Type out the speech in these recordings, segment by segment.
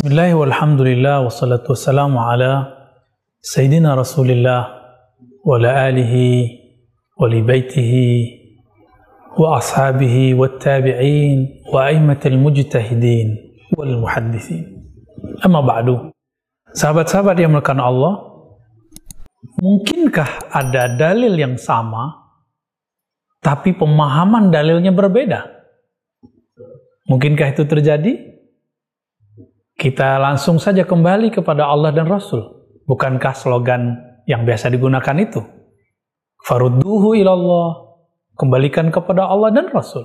Bismillah walhamdulillah wassalatu wassalamu ala Sayyidina Rasulillah wa ala alihi wa li baitihi wa ashabihi wa tabi'in wa aimatil mujtahidin wal muhaddithin Amma ba'du Sahabat-sahabat yang melakukan Allah Mungkinkah ada dalil yang sama tapi pemahaman dalilnya berbeda? Mungkinkah itu terjadi? Kita langsung saja kembali kepada Allah dan Rasul. Bukankah slogan yang biasa digunakan itu? Farudduhu ilallah. Kembalikan kepada Allah dan Rasul.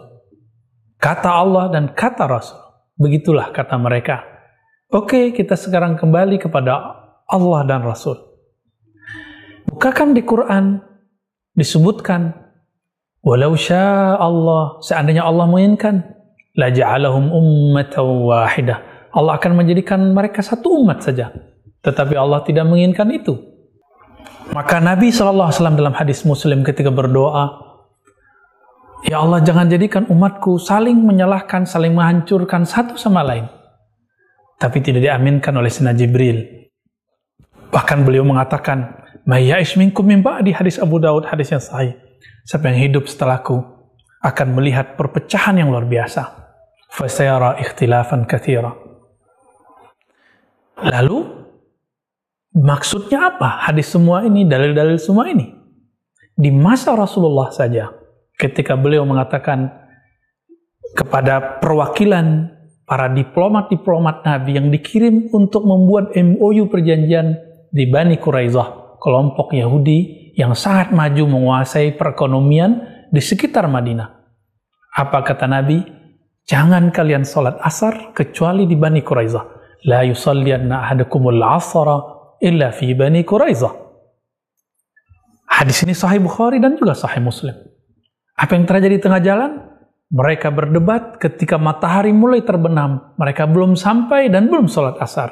Kata Allah dan kata Rasul. Begitulah kata mereka. Oke, kita sekarang kembali kepada Allah dan Rasul. Bukakan di Quran disebutkan walau sya Allah seandainya Allah menginginkan la ja'alahum ummatan wahidah Allah akan menjadikan mereka satu umat saja. Tetapi Allah tidak menginginkan itu. Maka Nabi SAW dalam hadis Muslim ketika berdoa, Ya Allah jangan jadikan umatku saling menyalahkan, saling menghancurkan satu sama lain. Tapi tidak diaminkan oleh Sina Jibril. Bahkan beliau mengatakan, Mayya'ish minkum min di hadis Abu Daud, hadis yang sahih. Siapa yang hidup setelahku akan melihat perpecahan yang luar biasa. Fasayara ikhtilafan kathira Lalu maksudnya apa? Hadis semua ini, dalil-dalil semua ini. Di masa Rasulullah saja, ketika beliau mengatakan kepada perwakilan para diplomat-diplomat Nabi yang dikirim untuk membuat MOU perjanjian di Bani Quraizah, kelompok Yahudi yang sangat maju menguasai perekonomian di sekitar Madinah. Apa kata Nabi? Jangan kalian sholat asar kecuali di Bani Quraizah la yusallianna ahadakumul asara illa fi bani Quraizah. Hadis ini sahih Bukhari dan juga sahih Muslim. Apa yang terjadi di tengah jalan? Mereka berdebat ketika matahari mulai terbenam. Mereka belum sampai dan belum sholat asar.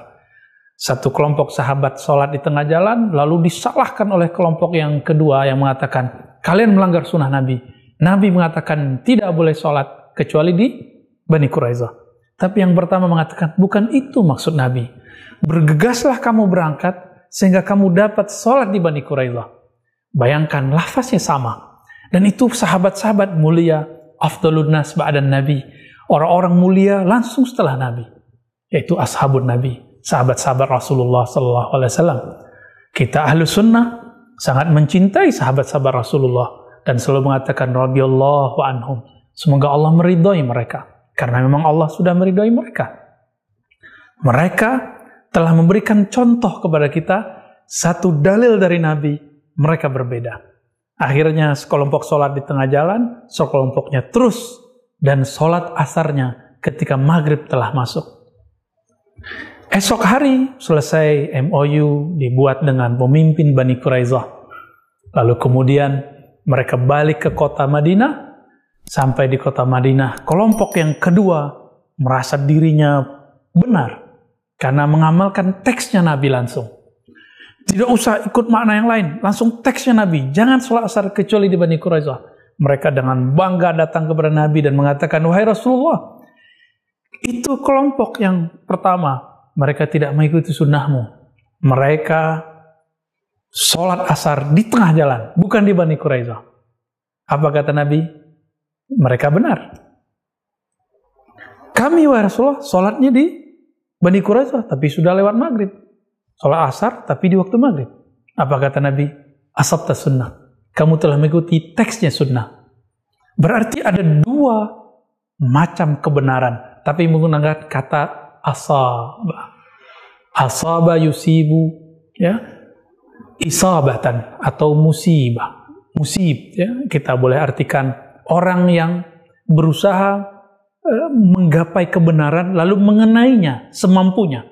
Satu kelompok sahabat sholat di tengah jalan, lalu disalahkan oleh kelompok yang kedua yang mengatakan, kalian melanggar sunnah Nabi. Nabi mengatakan tidak boleh sholat kecuali di Bani Quraizah. Tapi yang pertama mengatakan, bukan itu maksud Nabi. Bergegaslah kamu berangkat, sehingga kamu dapat sholat di Bani Quraidah. Bayangkan, lafaznya sama. Dan itu sahabat-sahabat mulia, afdalun nas ba'dan Nabi. Orang-orang mulia langsung setelah Nabi. Yaitu ashabun Nabi, sahabat-sahabat Rasulullah SAW. Kita ahlu sunnah sangat mencintai sahabat-sahabat Rasulullah dan selalu mengatakan radhiyallahu anhum. Semoga Allah meridhai mereka. Karena memang Allah sudah meridhoi mereka. Mereka telah memberikan contoh kepada kita satu dalil dari Nabi, mereka berbeda. Akhirnya sekelompok sholat di tengah jalan, sekelompoknya terus, dan sholat asarnya ketika maghrib telah masuk. Esok hari selesai MOU dibuat dengan pemimpin Bani Quraizah. Lalu kemudian mereka balik ke kota Madinah Sampai di kota Madinah, kelompok yang kedua merasa dirinya benar karena mengamalkan teksnya Nabi langsung. Tidak usah ikut makna yang lain, langsung teksnya Nabi. Jangan sholat asar kecuali di Bani Quraizah. Mereka dengan bangga datang kepada Nabi dan mengatakan, Wahai Rasulullah, itu kelompok yang pertama. Mereka tidak mengikuti sunnahmu. Mereka sholat asar di tengah jalan, bukan di Bani Quraizah. Apa kata Nabi? Mereka benar. Kami wahai Rasulullah sholatnya di Bani Quraisy tapi sudah lewat maghrib. Sholat asar tapi di waktu maghrib. Apa kata Nabi? Asabta sunnah. Kamu telah mengikuti teksnya sunnah. Berarti ada dua macam kebenaran. Tapi menggunakan kata asaba. Asaba yusibu. ya Isabatan atau musibah. Musib. ya Kita boleh artikan orang yang berusaha uh, menggapai kebenaran lalu mengenainya semampunya.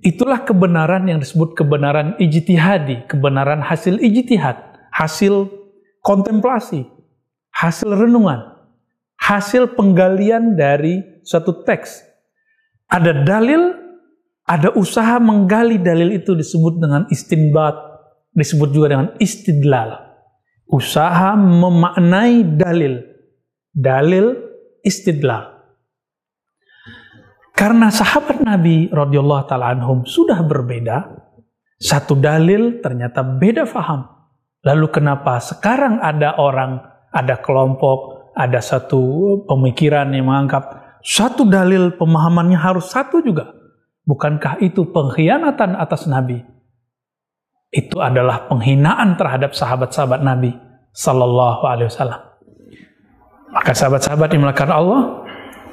Itulah kebenaran yang disebut kebenaran ijtihadi, kebenaran hasil ijtihad, hasil kontemplasi, hasil renungan, hasil penggalian dari suatu teks. Ada dalil, ada usaha menggali dalil itu disebut dengan istinbat, disebut juga dengan istidlal usaha memaknai dalil. Dalil istidlal. Karena sahabat Nabi radhiyallahu taala anhum sudah berbeda, satu dalil ternyata beda faham. Lalu kenapa sekarang ada orang, ada kelompok, ada satu pemikiran yang menganggap satu dalil pemahamannya harus satu juga? Bukankah itu pengkhianatan atas Nabi? Itu adalah penghinaan terhadap sahabat-sahabat Nabi Sallallahu Alaihi Wasallam. Maka sahabat-sahabat melakukan Allah,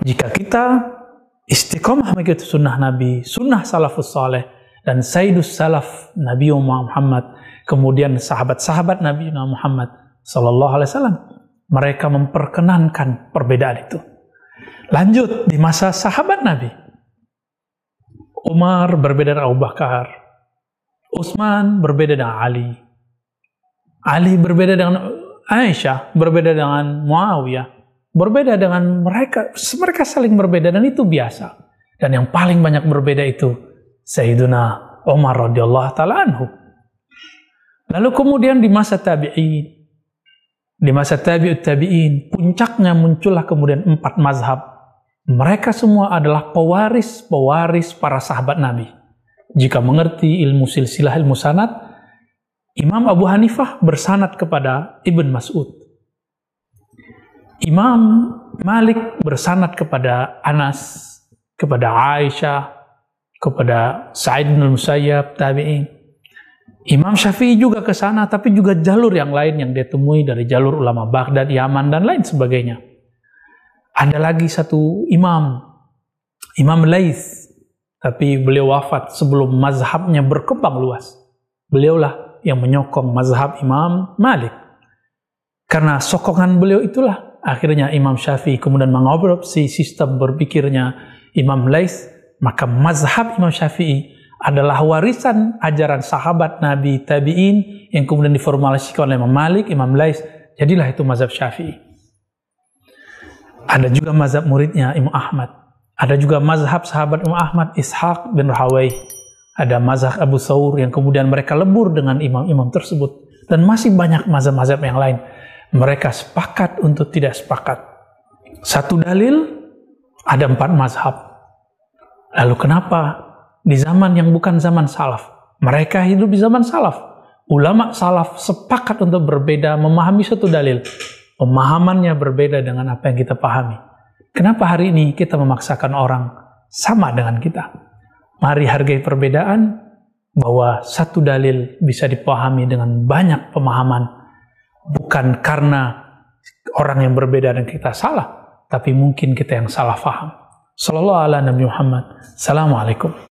jika kita istiqomah mengikuti sunnah Nabi, sunnah salafus saleh, dan sayyidus salaf Nabi Muhammad, kemudian sahabat-sahabat Nabi Muhammad Sallallahu Alaihi Wasallam, mereka memperkenankan perbedaan itu. Lanjut di masa sahabat Nabi, Umar berbeda dengan Abu Bakar, Utsman berbeda dengan Ali, Ali berbeda dengan Aisyah, berbeda dengan Muawiyah, berbeda dengan mereka, mereka saling berbeda dan itu biasa. Dan yang paling banyak berbeda itu Sayyiduna Umar radhiyallahu taala anhu. Lalu kemudian di masa tabi'in, di masa tabi'ut tabi'in, puncaknya muncullah kemudian empat mazhab. Mereka semua adalah pewaris-pewaris para sahabat Nabi. Jika mengerti ilmu silsilah ilmu sanad, Imam Abu Hanifah bersanad kepada Ibn Mas'ud. Imam Malik bersanad kepada Anas, kepada Aisyah, kepada Sa'id bin Musayyab, tabi'in. Imam Syafi'i juga ke sana, tapi juga jalur yang lain yang dia temui dari jalur ulama Baghdad, Yaman, dan lain sebagainya. Ada lagi satu imam, Imam Laith, tapi beliau wafat sebelum mazhabnya berkembang luas. Beliaulah yang menyokong mazhab Imam Malik. Karena sokongan beliau itulah Akhirnya Imam Syafi'i kemudian mengadopsi sistem berpikirnya Imam Lais, maka mazhab Imam Syafi'i adalah warisan ajaran sahabat Nabi Tabi'in yang kemudian diformulasikan oleh Imam Malik, Imam Lais, jadilah itu mazhab Syafi'i. Ada juga mazhab muridnya Imam Ahmad. Ada juga mazhab sahabat Imam Ahmad Ishaq bin Rahawai. Ada mazhab Abu Saur yang kemudian mereka lebur dengan imam-imam tersebut. Dan masih banyak mazhab-mazhab yang lain mereka sepakat untuk tidak sepakat. Satu dalil, ada empat mazhab. Lalu kenapa di zaman yang bukan zaman salaf? Mereka hidup di zaman salaf. Ulama salaf sepakat untuk berbeda memahami satu dalil. Pemahamannya berbeda dengan apa yang kita pahami. Kenapa hari ini kita memaksakan orang sama dengan kita? Mari hargai perbedaan bahwa satu dalil bisa dipahami dengan banyak pemahaman bukan karena orang yang berbeda dan kita salah, tapi mungkin kita yang salah faham. Sallallahu alaihi Muhammad. Assalamualaikum.